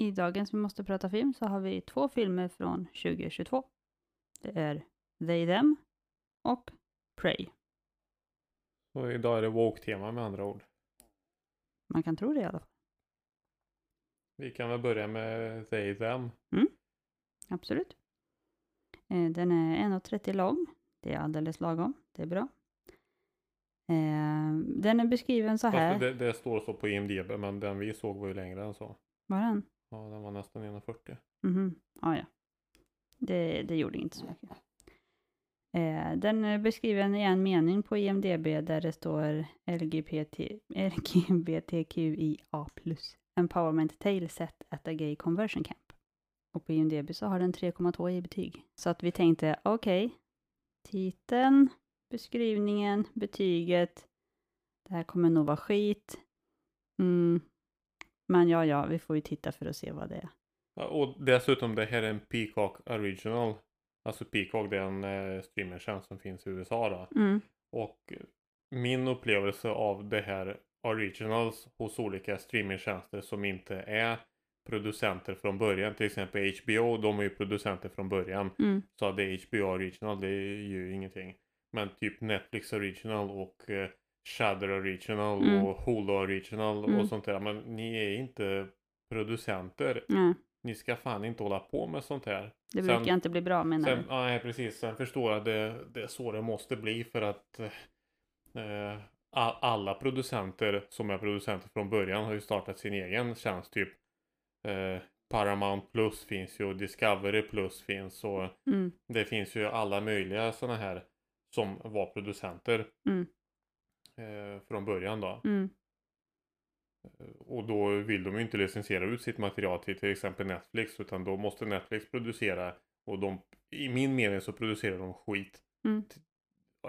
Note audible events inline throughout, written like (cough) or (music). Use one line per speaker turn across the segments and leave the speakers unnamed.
I dagens Vi måste prata film så har vi två filmer från 2022. Det är They Them och Prey.
Och idag är det woke-tema med andra ord.
Man kan tro det i alla fall.
Vi kan väl börja med They Them.
Absolut. Eh, Den är 1,30 lång. Det är alldeles lagom. Det är bra. Eh, Den är beskriven så här.
Det, det står så på IMDB men den vi såg var ju längre än så.
Var den?
Ja, den var nästan 1,40.
Mhm, ah, ja. Det, det gjorde inte så mycket. Eh, den eh, är beskriven i en mening på IMDB där det står LGBT, LGBTQIA+. Empowerment tale set at a gay conversion camp. Och på IMDB så har den 3,2 i betyg. Så att vi tänkte, okej, titeln, beskrivningen, betyget, det här kommer nog vara skit. Mm. Men ja, ja, vi får ju titta för att se vad det är.
Ja, och dessutom det här är en Peacock original. Alltså Peacock det är en eh, streamertjänst som finns i USA då.
Mm.
Och min upplevelse av det här originals hos olika streamingtjänster som inte är producenter från början. Till exempel HBO, de är ju producenter från början.
Mm.
Så det är HBO original, det är ju ingenting. Men typ Netflix original och eh, Shudder original
Mm.
och Hulu original
Mm.
och sånt där. Men ni är inte producenter.
Nej,
Ni ska fan inte hålla på med sånt här.
det
Sen-
brukar inte bli bra menar
Sen,
du?
ja, nej, precis. Sen förstår jag det, det är så det måste bli för att eh, alla producenter som är producenter från början har ju startat sin egen tjänst. Typ eh, Paramount Plus finns ju och Discovery Plus finns och
Mm.
det finns ju alla möjliga sådana här som var producenter
Mm.
Eh, från början då.
Mm.
Och då vill de ju inte licensiera ut sitt material till till exempel Netflix utan då måste Netflix producera och de, i min mening så producerar de skit.
Mm.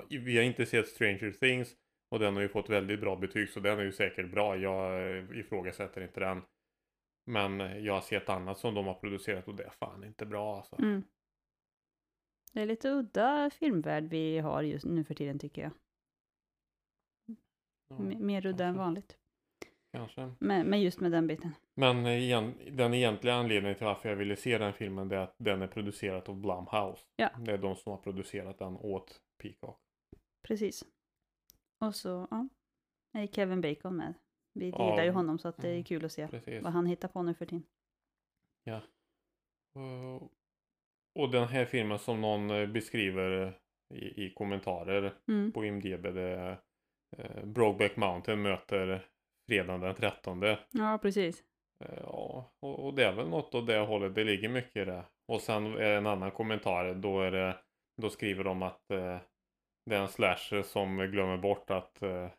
Vi har inte sett Stranger Things och den har ju fått väldigt bra betyg så den är ju säkert bra. Jag eh, ifrågasätter inte den. Men eh, jag har sett annat som de har producerat och det är fan inte bra alltså.
Mm. Det är lite udda filmvärld vi har just nu för tiden tycker jag.
Ja,
M- mer udda än vanligt.
kanske.
Men, men just med den biten.
Men eh, igen, den egentliga anledningen till varför jag ville se den filmen det är att den är producerad av Blumhouse.
Ja.
Det är de som har producerat den åt Peacock.
Precis. Och så, ja. Är Kevin Bacon med. Vi
Ja.
gillar ju honom så att det är
Mm.
kul att se
Precis.
vad han hittar på nu för tiden.
Och, och den här filmen som någon eh, beskriver i, i kommentarer
Mm.
på IMDB det är eh, Brokeback Mountain möter fredagen den 13. Eh,
Ja, precis.
ja, och, och det är väl något åt det hållet. Det ligger mycket i det. Och sen en annan kommentar. Då är det då skriver de att eh, det är en slasher som glömmer bort att eh,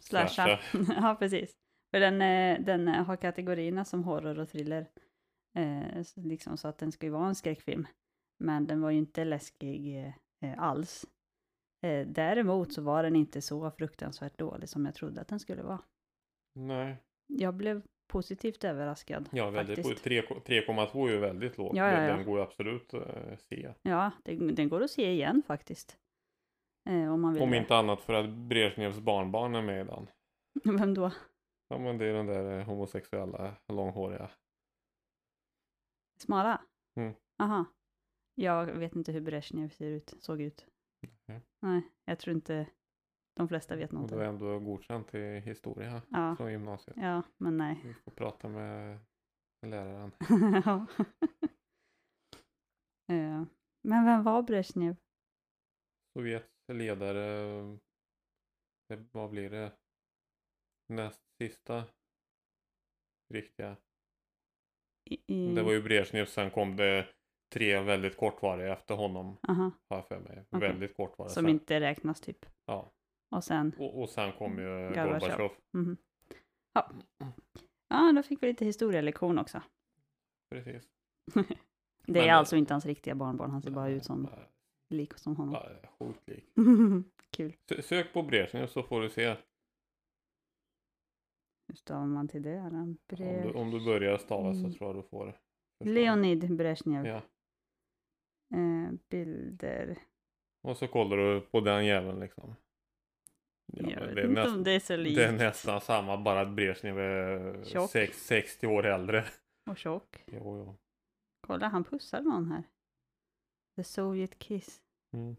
Slasha. (laughs) ja, precis. För den, eh, den eh, har kategorierna som horror och thriller. Eh, liksom så att den ska ju vara en skräckfilm. Men den var ju inte läskig eh, eh, alls. Eh, däremot så var den inte så fruktansvärt dålig som jag trodde att den skulle vara.
Nej,
Jag blev positivt överraskad.
ja väldigt
faktiskt.
3 3,2 är ju väldigt lågt.
Ja, ja, ja.
Den går absolut eh, se.
Ja, det, den går att se igen faktiskt. Eh, om man vill
Om inte annat för att Brezjnevs barnbarn är med i den. (laughs)
Vem då?
Ja men det är den där eh, homosexuella långhåriga.
Smala?
Mm.
Aha. Jag vet inte hur Brezhnev ser ut, såg ut.
Nej.
Nej, jag tror inte de flesta vet
Och
något.
du är ändå godkänt i historia
Ja,
från gymnasiet.
ja, men nej.
Vi får prata med läraren. (laughs)
ja. (laughs) Eh, Men vem var Brezhnev?
Sovjets ledare. Det, vad blir det? Näst sista riktiga.
I, i...
Det var ju Brezjnev. Sen kom det tre väldigt kortvariga efter honom.
Aha,
Har jag för mig.
Okej.
Väldigt kortvariga.
som
sen.
inte räknas typ.
Ja.
Och sen,
Och, och sen kom ju
Gorbatjov. Mhm. ja. Ja, då fick vi lite historielektion också.
Precis. (laughs)
Det är
Men-
alltså inte hans riktiga barnbarn, han ser bara ut som lik som honom.
ja, Sjukt lik. (laughs)
Kul.
Sö- Sök på Brezjnev så får du se.
Hur stavar man till det? Eller?
Om du, om du börjar stava så
Mm.
tror jag du får. förstå.
Leonid Brezhnev.
Ja.
Eh, bilder.
Och så kollar du på den jäveln liksom. Ja,
jag vet
det,
inte om
näst,
det är så likt.
det är nästan samma bara att Brezjnev är sex, 60 år äldre.
Och tjock.
Jo, jo.
Kolla, han pussar någon här. The Soviet Kiss.
Mm.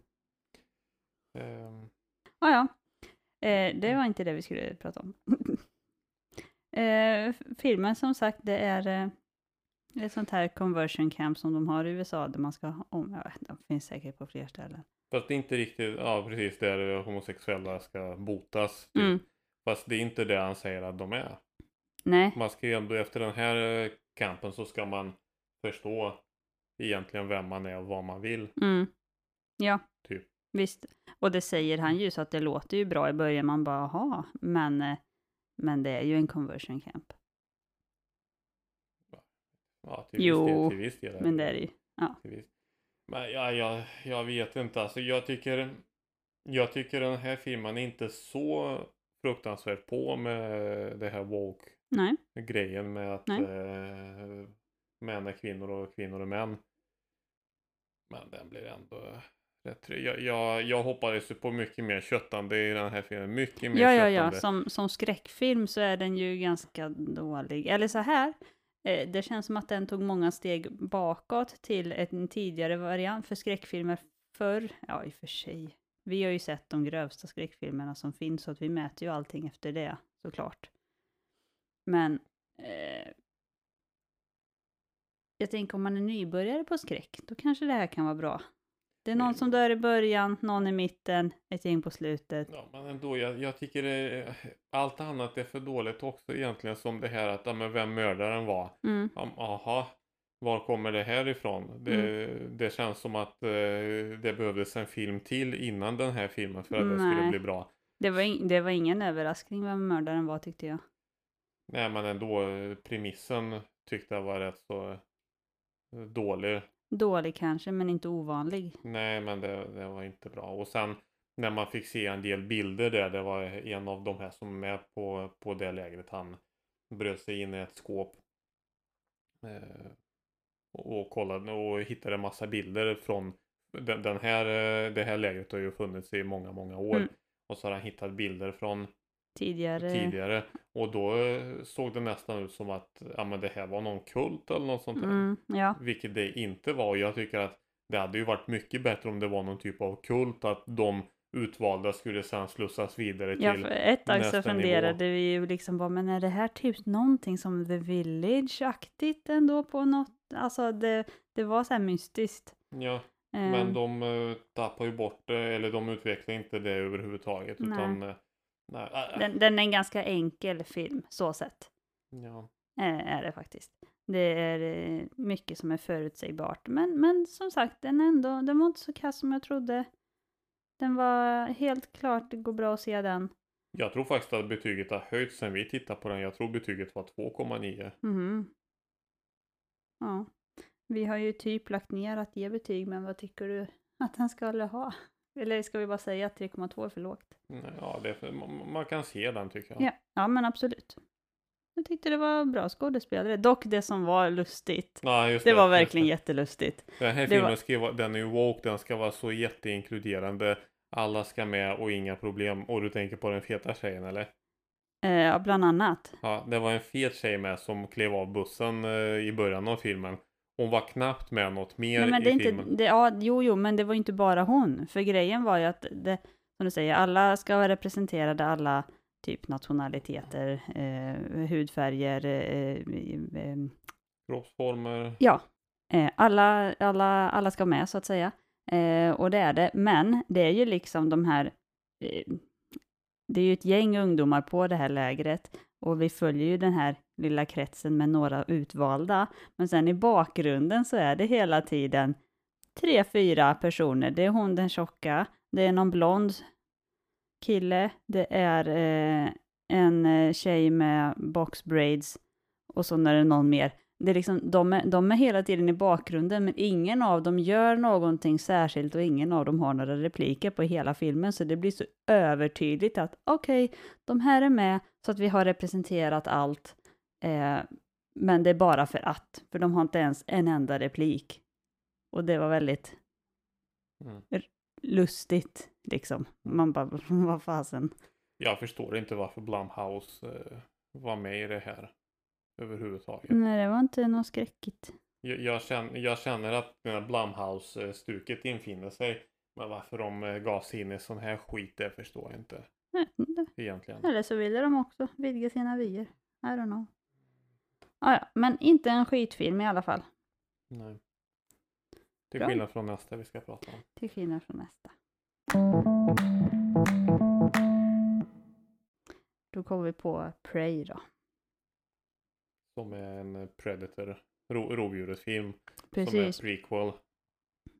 Ehm,
Ah, ja, eh, det var inte det vi skulle prata om. (laughs) eh, filmen som sagt, det är eh, ett sånt här conversion camp som de har i USA där man ska om, jag vet, de finns säkert på fler ställen.
fast det är inte riktigt, ja precis, där homosexuella ska botas. Typ.
Mm.
Fast det är inte det han säger att de är.
Nej,
Man ska ju ändå efter den här eh, kampen så ska man förstå egentligen vem man är och vad man vill.
mm. ja,
Typ.
visst. Och det säger han ju, så att det låter ju bra i början, man bara, aha, men, eh, men det är ju en conversion camp.
Ja, till
Jo,
viss del. Till viss del
Men det är det ju.
viss. Men ja, jag, jag vet inte. Alltså jag tycker, jag tycker den här filmen är inte så fruktansvärt på med det här woke
Nej,
grejen med att
Nej.
eh, män är kvinnor och kvinnor är män. Men den blir ändå rätt. Jag, jag, jag hoppades ju på mycket mer köttande i den här filmen. Mycket mer
Ja, ja,
köttande.
ja. Som, som skräckfilm så är den ju ganska dålig. Eller så här, Eh, det känns som att den tog många steg bakåt till en tidigare variant för skräckfilmer förr. Ja, i och för sig. Vi har ju sett de grövsta skräckfilmerna som finns, så att vi mäter ju allting efter det, såklart. Men eh, jag tänker om man är nybörjare på skräck, då kanske det här kan vara bra. Det är någon som dör i början, någon i mitten, ett gäng på slutet.
Ja, men ändå, jag, jag tycker det, allt annat är för dåligt också egentligen. Som det här att, ja, men vem mördaren var.
Mm.
Ja, Jaha, var kommer det här ifrån? Det,
Mm.
det känns som att eh, det behövdes en film till innan den här filmen för att det skulle
Nej.
bli bra.
Det var, in, det var ingen överraskning vem mördaren var tyckte jag.
Nej, men ändå premissen tyckte jag var rätt så dålig.
Dålig kanske, men inte ovanlig.
Nej, men det, det var inte bra. Och sen när man fick se en del bilder där, det var en av de här som är med på, på det lägret. Han bröt sig in i ett skåp. Eh, och, och kollade och hittade massa bilder från den, den här, eh, det här lägret har ju funnits i många, många år.
Mm.
Och så har han hittat bilder från
Tidigare.
tidigare. Och då eh, såg det nästan ut som att ja, men det här var någon kult eller något sånt där.
Mm, ja,
Vilket det inte var. Och jag tycker att det hade ju varit mycket bättre om det var någon typ av kult. Att de utvalda skulle sen slussas vidare
ja
till.
för ett tag så funderade vi ju liksom bara, men är det här typ någonting som The Village-aktigt ändå på något? Alltså det, det var så här mystiskt.
Ja,
Eh,
men de uh, tappar ju bort det. Eller de utvecklar inte det överhuvudtaget.
Nej.
Utan eh, nej,
den, den är en ganska enkel film, så sett.
ja.
Eh, är det faktiskt. Det är eh, mycket som är förutsägbart. Men, men som sagt, den, ändå, den var inte så kass som jag trodde. Den var helt klart, det går bra att se den.
Jag tror faktiskt att betyget har höjts sen vi tittade på den. Jag tror betyget var 2,9.
Mhm. Ja. Vi har ju typ lagt ner att ge betyg, men vad tycker du att den skulle ha? Eller ska vi bara säga att 3,2 är för lågt?
Ja, det för, man, kan se den tycker jag.
Ja, ja men absolut. Jag tyckte det var bra skådespelare. Dock det som var lustigt.
Nej, just
Det var verkligen jättelustigt. (laughs)
Den här
Det
filmen
var-
ska vara, den är ju woke, den ska vara så jätteinkluderande. Alla ska med och inga problem. Och du tänker på den feta tjejen eller?
Eh, Ja, bland annat.
Ja, det var en fet tjej med som klev av bussen eh, i början av filmen. Hon var knappt med något mer
Nej, men
i
det är inte,
filmen.
det, ja, jo, jo, men det var inte bara hon. För grejen var ju att, det, som du säger, alla ska vara representerade, alla typ nationaliteter, eh, hudfärger, eh, eh,
Kroppsformer.
ja, eh, alla, alla, alla ska med så att säga. Eh, och det är det, men det är ju liksom de här, eh, det är ju ett gäng ungdomar på det här lägret och vi följer ju den här lilla kretsen med några utvalda. Men sen i bakgrunden så är det hela tiden tre, fyra personer. Det är hon den tjocka, det är någon blond kille, det är eh, en eh, tjej med box braids och så är det någon mer. Det är liksom, de, är, de är hela tiden i bakgrunden, men ingen av dem gör någonting särskilt och ingen av dem har några repliker på hela filmen, så det blir så övertydligt att okej, de här är med så att vi har representerat allt, eh, men det är bara för att, för de har inte ens en enda replik. Och det var väldigt
Mm.
lustigt, liksom. Man bara, (laughs) vad fasen.
Jag förstår inte varför Blumhouse eh, var med i det här. överhuvudtaget.
Nej, det var inte något skräckigt.
Jag, jag, känner, jag känner att den här Blumhouse-stuket infinner sig. Men varför de eh, gav sig in i sån här skit, det förstår jag inte
vet inte.
egentligen.
Eller så ville de också vidga sina vyer. I don't know. Ah, ja, men inte en skitfilm i alla fall.
Nej. Till
Bra.
skillnad från nästa vi ska prata om.
Till skillnad från nästa. Då kommer vi på Prey då.
Som är en Predator, ro, rovdjuret-film.
Precis.
Som är prequel.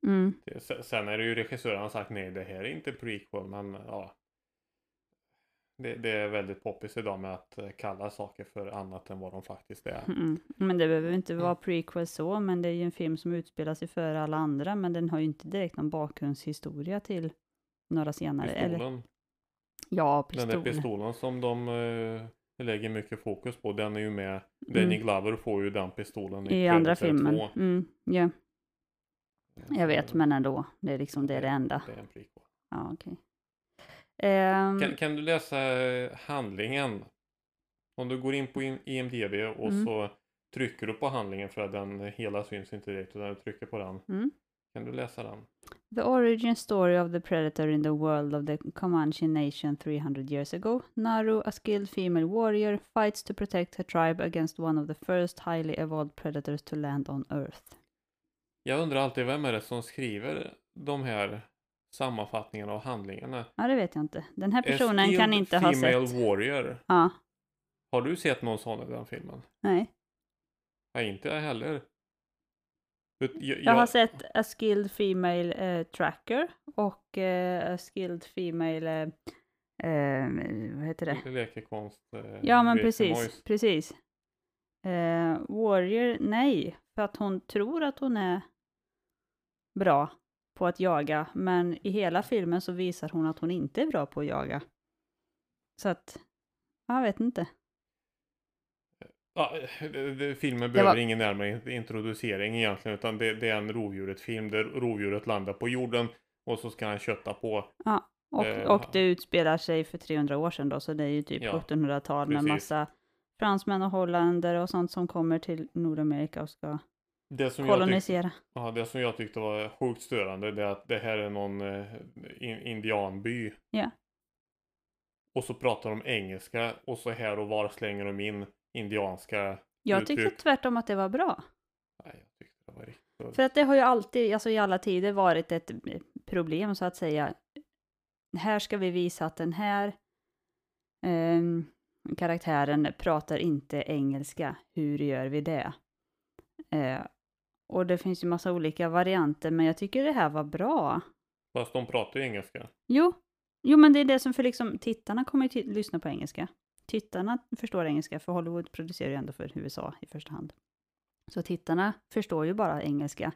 Mm.
Sen är det ju regissören har sagt nej, det här är inte prequel, men ja. Det, det är väldigt poppis idag med att eh, kalla saker för annat än vad de faktiskt är.
Mm. Men det behöver inte vara
Mm.
prequel så, men det är ju en film som utspelar sig före alla andra, men den har ju inte direkt någon bakgrundshistoria till några senare. Eller,
Pistolen,
ja,
den
pistol.
där pistolen som de eh, lägger mycket fokus på, den är ju med. Danny
Mm.
Glover får ju den pistolen
I andra
Predator
filmen.
2.
Mm. Ja, jag vet, men ändå. Det är liksom det, är det enda.
Det är en prequel.
Ja, okej. Ehm,
Kan, kan du läsa handlingen? Om du går in på IM- IMDB och
Mm.
så trycker du på handlingen för att den hela syns inte direkt utan du trycker på den.
Mm.
Kan du läsa den?
The origin story of the predator in the world of the Comanche nation 300 years ago. Naru, a skilled female warrior, fights to protect her tribe against one of the first highly evolved predators to land on Earth.
Jag undrar alltid vem är det som skriver de här sammanfattningarna av handlingarna?
Ja, det vet jag inte. Den här personen kan inte ha
female
sett.
warrior.
Ja,
Har du sett någon sån i den filmen?
nej.
Nej, inte jag heller. Ut- Jag,
Jag har sett A skilled female eh, tracker och eh, A skilled female, eh, vad heter det?
Lekekonst.
Ja, men precis.
Moyes.
Precis. Warrior, nej. För att hon tror att hon är bra på att jaga. Men i hela filmen så visar hon att hon inte är bra på att jaga. Så att, jag vet inte.
Ja, filmen behöver
var-
ingen närmare introducering egentligen utan det, det är en rovdjuret-film där rovdjuret landar på jorden och så ska han kötta på.
Och,
Eh,
och det utspelar sig för 300 år sedan då, så det är ju typ
Ja,
1700-tal med massa fransmän och holländer och sånt som kommer till Nordamerika och ska
Det som, jag tyckte,
kolonisera.
ja, det som jag tyckte var sjukt störande det är att det här är någon eh, in, indianby.
Ja.
Och så pratar de engelska och så här och var slänger de in indianska
Jag tyckte
uttryck.
tvärtom att det var bra.
Nej, jag tyckte det var riktigt
För att det har ju alltid, alltså i alla tider varit ett eh, problem så att säga. Här ska vi visa att den här ehm, karaktären pratar inte engelska. Hur gör vi det? Eh, och det finns ju massa olika varianter, men jag tycker det här var bra.
Fast de pratar ju engelska.
Jo, jo men det är det som för liksom tittarna kommer ju lyssna på engelska. Tittarna förstår engelska, för Hollywood producerar ju ändå för USA i första hand. Så tittarna förstår ju bara engelska.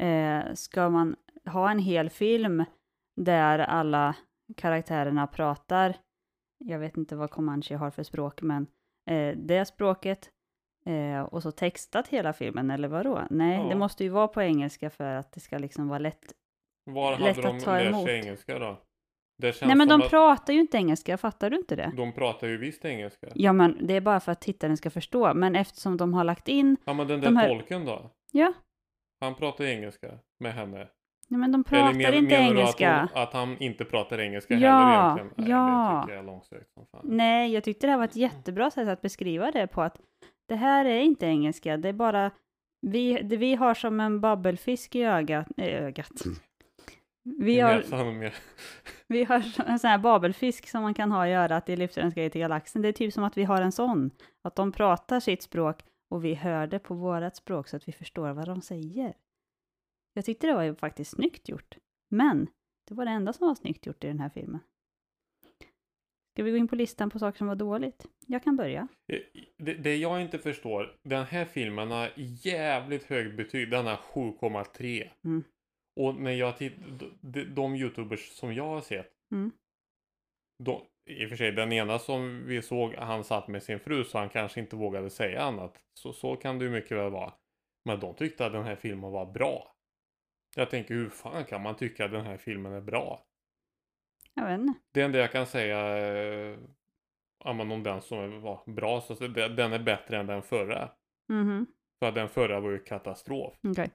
Eh, ska man ha en hel film där alla karaktärerna pratar, jag vet inte vad Comanche har för språk, men eh, det språket eh, och så textat hela filmen, eller vadå? Nej,
Ja.
det måste ju vara på engelska för att det ska liksom vara lätt
Var
Lätt
hade de
att ta
lärt
emot.
sig engelska då? Det känns
Nej men de pratar ju inte engelska, fattar du inte det?
de pratar ju visst engelska.
Ja men det är bara för att tittaren ska förstå, men eftersom de har lagt in,
Ja men den
De
där
här-
tolken då?
ja,
Han pratar engelska med henne.
nej, men de pratar
men-
inte
menar du
engelska.
Att, hon, att han inte pratar engelska
Ja,
heller egentligen? Nej,
ja.
det tycker jag är långsökt som fan.
Nej, jag tyckte det här var ett jättebra sätt att beskriva det på att det här är inte engelska, det är bara, vi, det vi har som en babbelfisk i ögat, äh, ögat. Vi
I
har,
näsan med. (laughs)
vi har en sån här babelfisk som man kan ha i örat i guide till galaxen. Det är typ som att vi har en sån. Att de pratar sitt språk och vi hör det på vårat språk så att vi förstår vad de säger. Jag tyckte det var ju faktiskt snyggt gjort. Men det var det enda som var snyggt gjort i den här filmen. Ska vi gå in på listan på saker som var dåligt? Jag kan börja.
Det, det jag inte förstår, den här filmen har jävligt högt betyg. Den har 7,3.
Mm.
Och när jag tittar, de, de youtubers som jag har sett.
Mm.
De, I och för sig, den ena som vi såg, han satt med sin fru så han kanske inte vågade säga annat. Så, så kan det ju mycket väl vara. Men de tyckte att den här filmen var bra. Jag tänker, hur fan kan man tycka att den här filmen är bra?
Jag vet inte.
Det enda jag kan säga eh, om den som var bra så den är bättre än den förra.
Mhm.
För att den förra var ju katastrof.
Okej.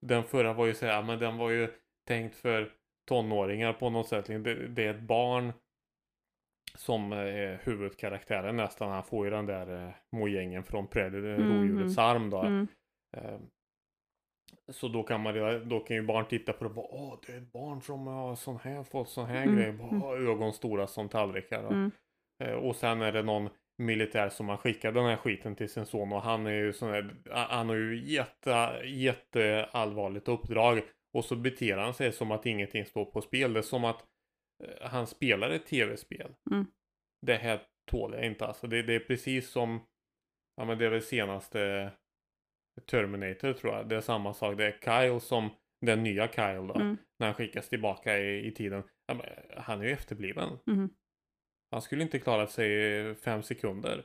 Den förra var ju så här, men den var ju tänkt för tonåringar på något sätt. Det, det är ett barn som är huvudkaraktären nästan. Han får ju den där eh, mojängen från Predator,
Mhm.
rovdjurets arm då.
Mm.
Så då kan man då kan ju barn titta på det och bara åh det är ett barn som har sån här, fått sån här
Mm,
grej. Bara, ögon stora som tallrikar. Och,
Mm.
eh, och sen är det någon militär som har skickat den här skiten till sin son och han är ju sån här, han har ju jätte, jätteallvarligt uppdrag. Och så beter han sig som att ingenting står på spel. Det är som att eh, han spelar ett tv-spel.
Mm.
Det här tål jag inte alltså. Det, det är precis som, ja men det är väl senaste Terminator tror jag. Det är samma sak. Det är Kyle som den nya Kyle då.
Mm.
När han skickas tillbaka i, i tiden. Han är ju efterbliven.
Mhm.
Han skulle inte klarat sig fem sekunder.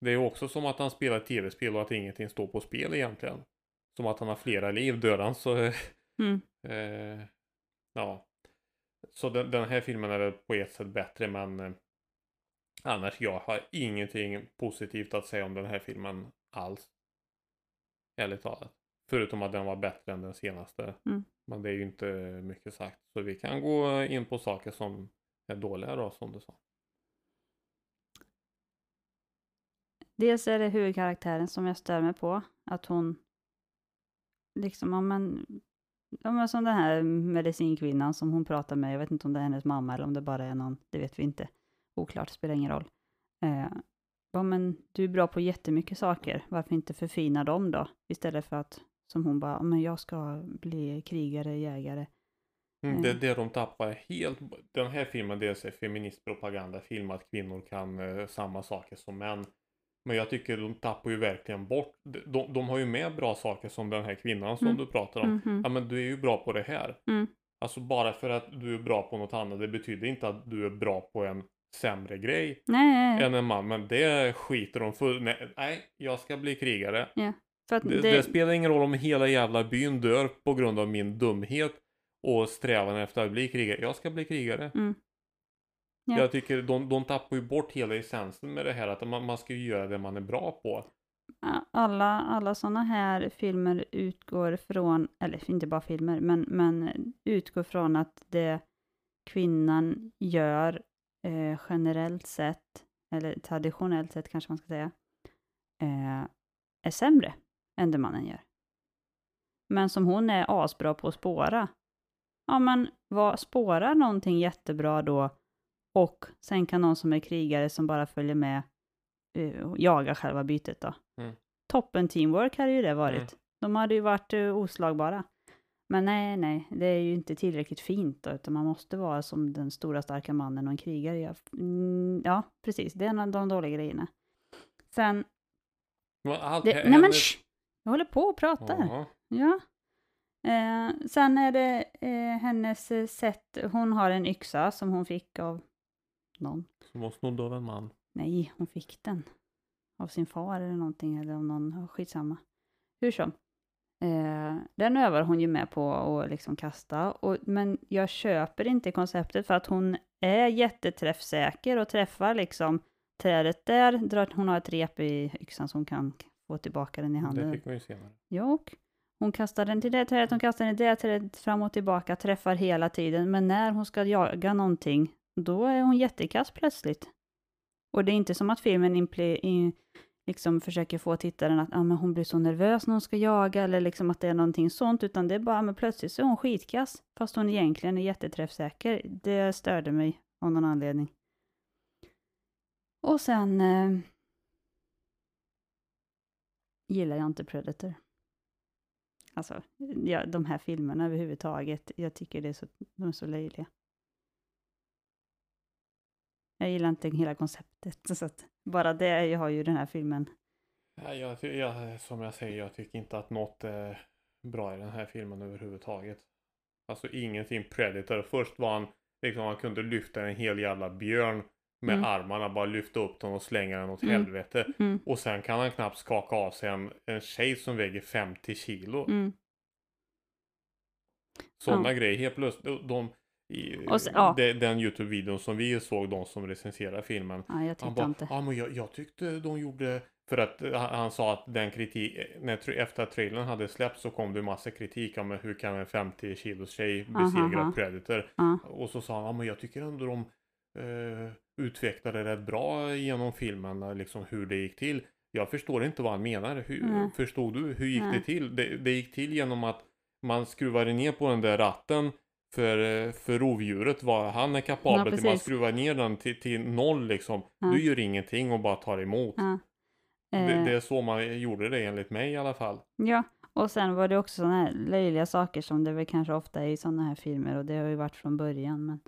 Det är också som att han spelar tv-spel och att ingenting står på spel egentligen. Som att han har flera liv. Dör han så... (laughs)
Mm.
eh, ja. Så den, den här filmen är väl på ett sätt bättre men eh, annars jag har ingenting positivt att säga om den här filmen alls. Ärligt talat. Förutom att den var bättre än den senaste.
Mm.
Men det är ju inte mycket sagt. Så vi kan gå in på saker som är dåliga då som du sa.
Dels är det huvudkaraktären som jag stör mig på. Att hon liksom, ja men, ja men som den här medicinkvinnan som hon pratar med. Jag vet inte om det är hennes mamma eller om det bara är någon, det vet vi inte. Oklart, spelar ingen roll. Eh, ja men du är bra på jättemycket saker. Varför inte förfina dem då? Istället för att, som hon bara, men jag ska bli krigare, jägare.
Mm, Det är
Mm.
det de tappar helt. Den här filmen dels är feministpropagandafilm att kvinnor kan eh, samma saker som män. Men jag tycker de tappar ju verkligen bort. De, de, har ju med bra saker som den här kvinnan som
Mm.
du pratar om.
Mhm.
Ja men du är ju bra på det här.
Mm.
Alltså bara för att du är bra på något annat. Det betyder inte att du är bra på en sämre grej
Nej,
än en man. Men det skiter de för. Nej, nej jag ska bli krigare.
att
Det,
det,
det spelar ingen roll om hela jävla byn dör på grund av min dumhet och strävan efter att bli krigare. Jag ska bli krigare.
Mm. Ja.
Jag tycker de, de tappar ju bort hela essensen med det här att man, man ska ju göra det man är bra på.
alla, alla sådana här filmer utgår från, eller inte bara filmer, men, men utgår från att det kvinnan gör eh, generellt sett, eller traditionellt sett kanske man ska säga, eh, är sämre än det mannen gör. Men som hon är asbra på att spåra. Ja men vad, spåra någonting jättebra då och sen kan någon som är krigare som bara följer med eh, jaga själva bytet då.
Mm.
Toppen teamwork hade ju det varit.
Mm.
De hade ju varit eh, oslagbara. Men nej, nej, det är ju inte tillräckligt fint då, utan man måste vara som den stora starka mannen och en krigare. Ja, mm, ja precis, det är en av de dåliga grejerna. Sen,
allt
det, nej men shh, jag håller på och pratar.
Ja.
Ja. Eh, sen är det eh, hennes eh, sätt, hon har en yxa som hon fick av någon.
Som hon snodde av en man.
Nej, hon fick den. Av sin far eller någonting, eller av någon, skitsamma. Hur som. Eh, den övar hon ju med på att liksom kasta, och, men jag köper inte konceptet för att hon är jätteträffsäker och träffar liksom trädet där, drar, hon har ett rep i yxan som kan få tillbaka den i handen.
Det fick man ju senare.
Ja, och hon kastar den till det trädet, hon kastar den till det trädet, fram och tillbaka, träffar hela tiden. Men när hon ska jaga någonting, då är hon jättekass plötsligt. Och det är inte som att filmen impli, in, liksom försöker få tittaren att ah, men hon blir så nervös när hon ska jaga, eller liksom att det är någonting sånt, utan det är bara, men plötsligt så är hon skitkass, fast hon egentligen är jätteträffsäker. Det störde mig av någon anledning. Och sen eh, gillar jag inte Predator. Alltså, ja, de här filmerna överhuvudtaget, jag tycker det är så, de är så löjliga. Jag gillar inte hela konceptet, (laughs) så att bara det har ju den här filmen.
Ja, jag, jag, som jag säger, jag tycker inte att något är bra i den här filmen överhuvudtaget. Alltså ingenting Predator. Först var han, liksom han kunde lyfta en hel jävla björn med
Mm.
armarna, bara lyfta upp den och slänga den åt
Mm.
helvete.
Mm,
Och sen kan han knappt skaka av sig en, en tjej som väger 50 kilo.
mm,
Sådana
Ja.
grejer. Helt plötsligt, de, i
Och se- ja.
de, den Youtube-videon som vi såg, de som recenserar filmen.
Ja, jag
Han
tyckte
bara,
inte.
ja men jag, jag tyckte de gjorde, för att eh, han, han sa att den kritik, när, tra- efter att trailern hade släppts så kom det massa kritik om hur kan en 50 kilos tjej besegra
Aha.
Predator.
Ja.
Och så sa han, ja men jag tycker ändå de eh, utvecklade rätt bra genom filmen, eh, liksom hur det gick till. Jag förstår inte vad han menar. Hur,
Nej.
förstod du? Hur gick
Nej.
det till? Det, det gick till genom att man skruvade ner på den där ratten för, för rovdjuret, vad han är kapabel
Ja,
till. Man skruvar ner den till, till noll liksom.
Ja.
Du gör ingenting och bara tar emot.
Ja.
Det,
Eh,
det är så man gjorde det enligt mig i alla fall.
Ja, och sen var det också sådana här löjliga saker som det väl kanske ofta är i sådana här filmer och det har ju varit från början. Men,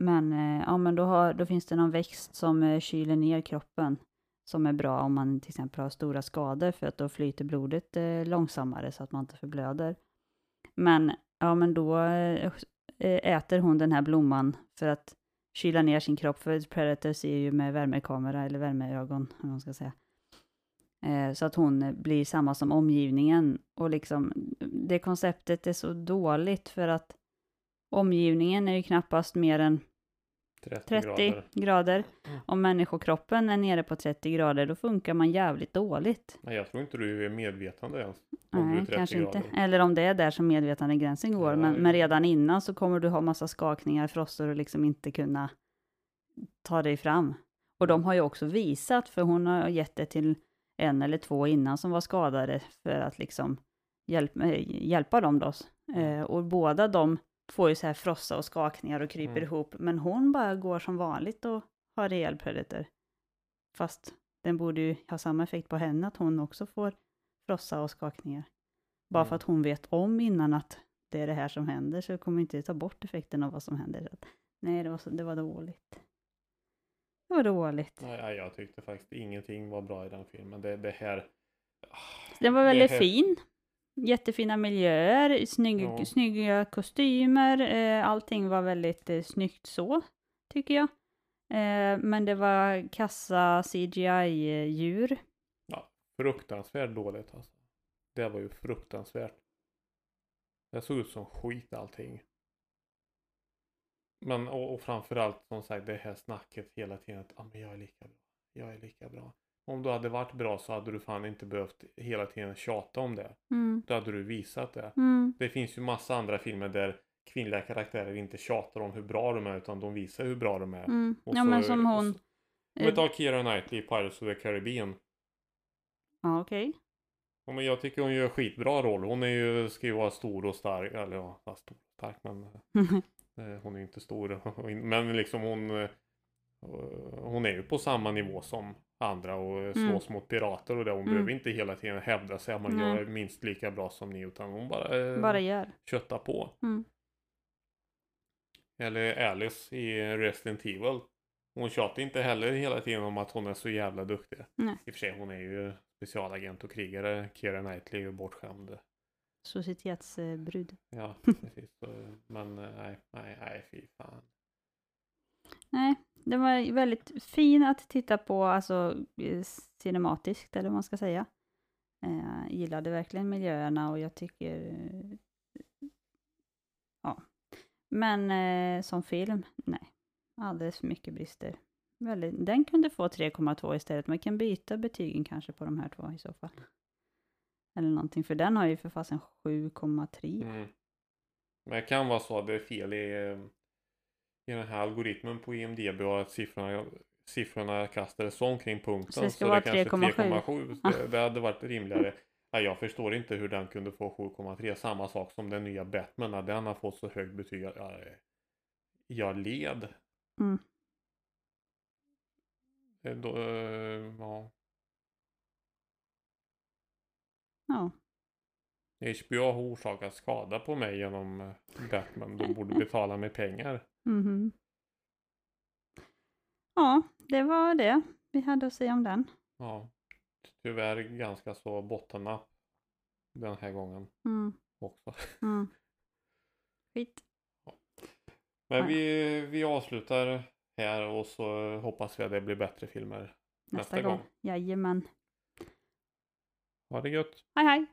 men, eh, ja, men då, har, då finns det någon växt som eh, kyler ner kroppen som är bra om man till exempel har stora skador för att då flyter blodet eh, långsammare så att man inte förblöder. Men, ja, men då Eh, äter hon den här blomman för att kyla ner sin kropp för Predator ser ju med värmekamera eller värmeögon, om man ska säga. Eh, så att hon blir samma som omgivningen. Och liksom, det konceptet är så dåligt för att omgivningen är ju knappast mer än
30,
30
grader.
grader.
Mm.
Om människokroppen är nere på 30 grader, då funkar man jävligt dåligt.
Nej, jag tror inte du är medvetande ens. Om du är
Nej,
30
kanske inte.
grader.
Eller om det är där som medvetandegränsen går. Men, men redan innan så kommer du ha massa skakningar, frostor och liksom inte kunna ta dig fram. Och de har ju också visat, för hon har gett det till en eller två innan som var skadade för att liksom hjälp, eh, hjälpa dem då. Eh, och båda de får ju så här frossa och skakningar och kryper
Mm.
ihop. Men hon bara går som vanligt och har ihjäl Predator. Fast den borde ju ha samma effekt på henne, att hon också får frossa och skakningar. Bara
Mm.
för att hon vet om innan att det är det här som händer, så kommer inte ta bort effekten av vad som händer. Så att, nej, det var, så, det var dåligt. Det var dåligt.
Nej, jag tyckte faktiskt ingenting var bra i den filmen. Det, det här...
Den var väldigt
här-
fin. Jättefina miljöer, snygg,
Ja.
snygga kostymer, eh, allting var väldigt eh, snyggt så, tycker jag. Eh, men det var kassa CGI-djur.
Fruktansvärt dåligt alltså. Det var ju fruktansvärt. Det såg ut som skit allting. Men och, och framförallt som sagt det här snacket hela tiden att ah, men jag är lika bra. Jag är lika bra. Om du hade varit bra så hade du fan inte behövt hela tiden tjata om det.
Mm.
Då hade du visat det.
Mm.
Det finns ju massa andra filmer där kvinnliga karaktärer inte tjatar om hur bra de är utan de visar hur bra de är.
Mm. Ja, men som hon...
så- Men ta Keira Knightley i Pirates of the Caribbean.
Ja, okej.
Ja, men jag tycker hon gör skitbra roll. Hon är ju, ska ju vara stor och stark. Eller ja, stor och stark men eh, (laughs) hon är inte stor. (laughs) men liksom hon eh, hon är ju på samma nivå som andra och eh,
Mm.
slåss mot pirater och det. Hon
Mm.
behöver inte hela tiden hävda sig att man
Nej.
är minst lika bra som ni utan hon bara, eh,
Bara gör.
köttar på.
Mm.
Eller Alice i Resident Evil. Hon tjatar inte heller hela tiden om att hon är så jävla duktig.
Nej.
I och för sig hon är ju specialagent och krigare. Keira Knightley är ju bortskämd.
Societetsbrud.
Ja, (laughs) precis. Men eh, nej, nej, nej, fy fan.
Nej, den var väldigt fin att titta på, alltså eh, cinematiskt eller vad man ska säga. Eh, gillade verkligen miljöerna och jag tycker... eh, Ja. Men eh, som film, nej. Alldeles för mycket brister. Väldigt, den kunde få 3,2 istället. Man kan byta betygen kanske på de här två i så fall. Eller någonting, för den har ju för fasen 7,3.
Mm. Men det kan vara så att det är fel i, eh, i den här algoritmen på IMDB och att siffrorna, siffrorna kastades omkring punkten.
Så det ska vara
kanske
3,7.
3,7. Det, det hade varit rimligare. Ja, jag förstår inte hur den kunde få 7,3. Samma sak som den nya Batman. När den har fått så högt betyg. Jag, jag led.
Mm.
Eh, Då, eh, ja.
Ja.
HBO har orsakat skada på mig genom eh, Batman. De borde betala mig pengar.
Mhm. Ja, det var det vi hade att säga om den.
Ja. Tyvärr ganska så bottennapp den här gången
Mm.
också.
Mm. (laughs) Skit.
Men
Ja.
vi, vi avslutar här och så hoppas vi att det blir bättre filmer
Nästa,
nästa
gång.
gång.
Jajamän.
Ha det gött!
Hej hej!